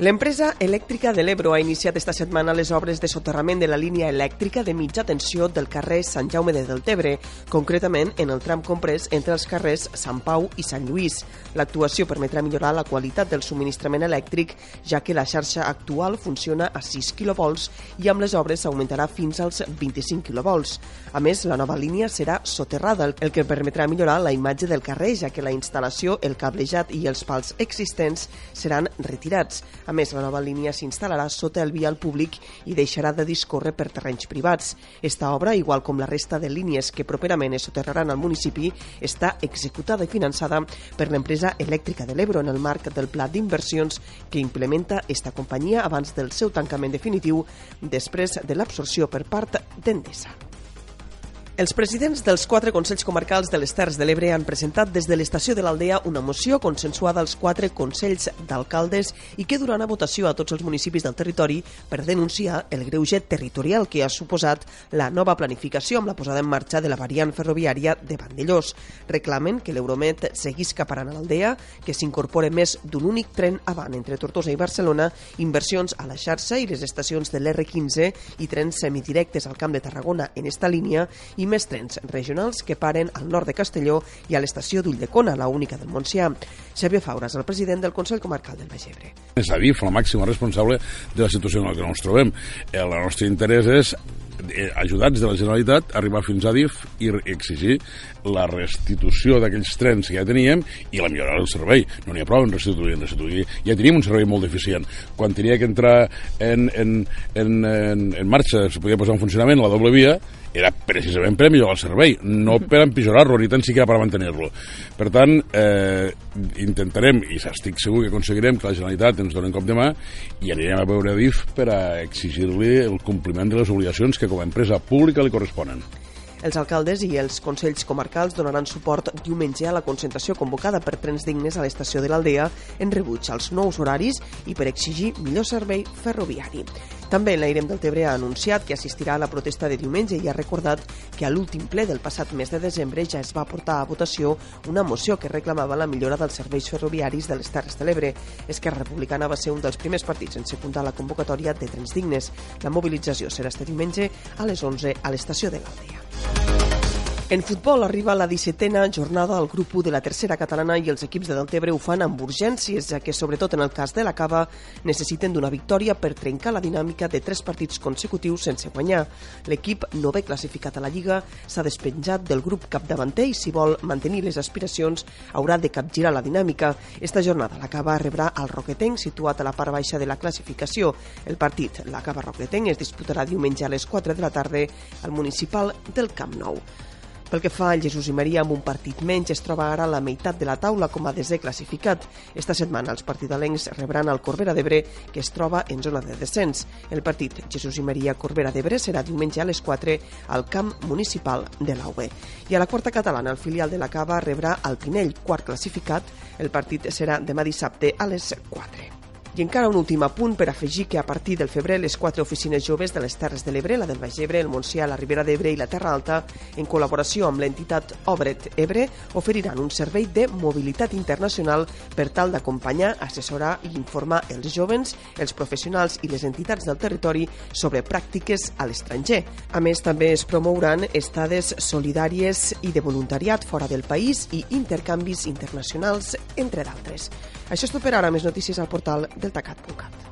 L'empresa elèctrica de l'Ebro ha iniciat esta setmana les obres de soterrament de la línia elèctrica de mitja tensió del carrer Sant Jaume de Deltebre, concretament en el tram comprès entre els carrers Sant Pau i Sant Lluís. L'actuació permetrà millorar la qualitat del subministrament elèctric, ja que la xarxa actual funciona a 6 kV i amb les obres s'augmentarà fins als 25 kV. A més, la nova línia serà soterrada, el que permetrà millorar la imatge del carrer, ja que la instal·lació, el cablejat i els pals existents seran retirats. A més, la nova línia s'instal·larà sota el vial públic i deixarà de discórrer per terrenys privats. Esta obra, igual com la resta de línies que properament es soterraran al municipi, està executada i finançada per l'empresa elèctrica de l'Ebro en el marc del pla d'inversions que implementa esta companyia abans del seu tancament definitiu després de l'absorció per part d'Endesa. Els presidents dels quatre Consells Comarcals de les Terres de l'Ebre han presentat des de l'estació de l'Aldea una moció consensuada als quatre Consells d'Alcaldes i que durant a votació a tots els municipis del territori per denunciar el greuge territorial que ha suposat la nova planificació amb la posada en marxa de la variant ferroviària de Vandellós. Reclamen que l'Euromet seguís caparant a l'Aldea, que s'incorpore més d'un únic tren avant entre Tortosa i Barcelona, inversions a la xarxa i les estacions de l'R15 i trens semidirectes al Camp de Tarragona en esta línia i més trens regionals que paren al nord de Castelló i a l'estació d'Ulldecona, la única del Montsià. Xavier Fauras, el president del Consell Comarcal del Baix Ebre. És a dir, la màxima responsable de la situació en la que ens trobem. El nostre interès és eh, ajudats de la Generalitat, arribar fins a DIF i exigir la restitució d'aquells trens que ja teníem i la millora del servei. No n'hi ha prou en restituir, en restituir. Ja teníem un servei molt deficient. Quan tenia que entrar en, en, en, en, en marxa, se podia posar en funcionament la doble via, era precisament per millorar el servei, no per empitjorar-lo, ni tan siquiera per mantenir-lo. Per tant, eh, intentarem, i estic segur que aconseguirem, que la Generalitat ens doni un cop de mà i anirem a veure DIF per a exigir-li el compliment de les obligacions que com a empresa pública li corresponen. Els alcaldes i els consells comarcals donaran suport diumenge a la concentració convocada per trens dignes a l'estació de l'Aldea en rebuig als nous horaris i per exigir millor servei ferroviari. També l'Airem del Tebre ha anunciat que assistirà a la protesta de diumenge i ha recordat que a l'últim ple del passat mes de desembre ja es va portar a votació una moció que reclamava la millora dels serveis ferroviaris de les Terres de l'Ebre. Esquerra Republicana va ser un dels primers partits en secundar la convocatòria de trens dignes. La mobilització serà este diumenge a les 11 a l'estació de l'Aldea. En futbol arriba la 17a jornada al grup 1 de la tercera catalana i els equips de Deltebre ho fan amb urgències, ja que sobretot en el cas de la Cava necessiten d'una victòria per trencar la dinàmica de tres partits consecutius sense guanyar. L'equip no ve classificat a la Lliga s'ha despenjat del grup capdavanter i si vol mantenir les aspiracions haurà de capgirar la dinàmica. Esta jornada la Cava rebrà al Roquetenc situat a la part baixa de la classificació. El partit, la Cava Roquetenc, es disputarà diumenge a les 4 de la tarda al municipal del Camp Nou. Pel que fa al Jesús i Maria, amb un partit menys, es troba ara a la meitat de la taula com a desè classificat. Esta setmana els partidalencs rebran el Corbera d'Ebre, que es troba en zona de descens. El partit Jesús i Maria Corbera d'Ebre serà diumenge a les 4 al camp municipal de l'AUE. I a la quarta catalana, el filial de la Cava rebrà el Pinell, quart classificat. El partit serà demà dissabte a les 4. I encara un últim apunt per afegir que a partir del febrer les quatre oficines joves de les Terres de l'Ebre, la del Baix Ebre, el Montsià, la Ribera d'Ebre i la Terra Alta, en col·laboració amb l'entitat Obret Ebre, oferiran un servei de mobilitat internacional per tal d'acompanyar, assessorar i informar els jovens, els professionals i les entitats del territori sobre pràctiques a l'estranger. A més, també es promouran estades solidàries i de voluntariat fora del país i intercanvis internacionals, entre d'altres. Això és tot per ara. Més notícies al portal deltacat.cat.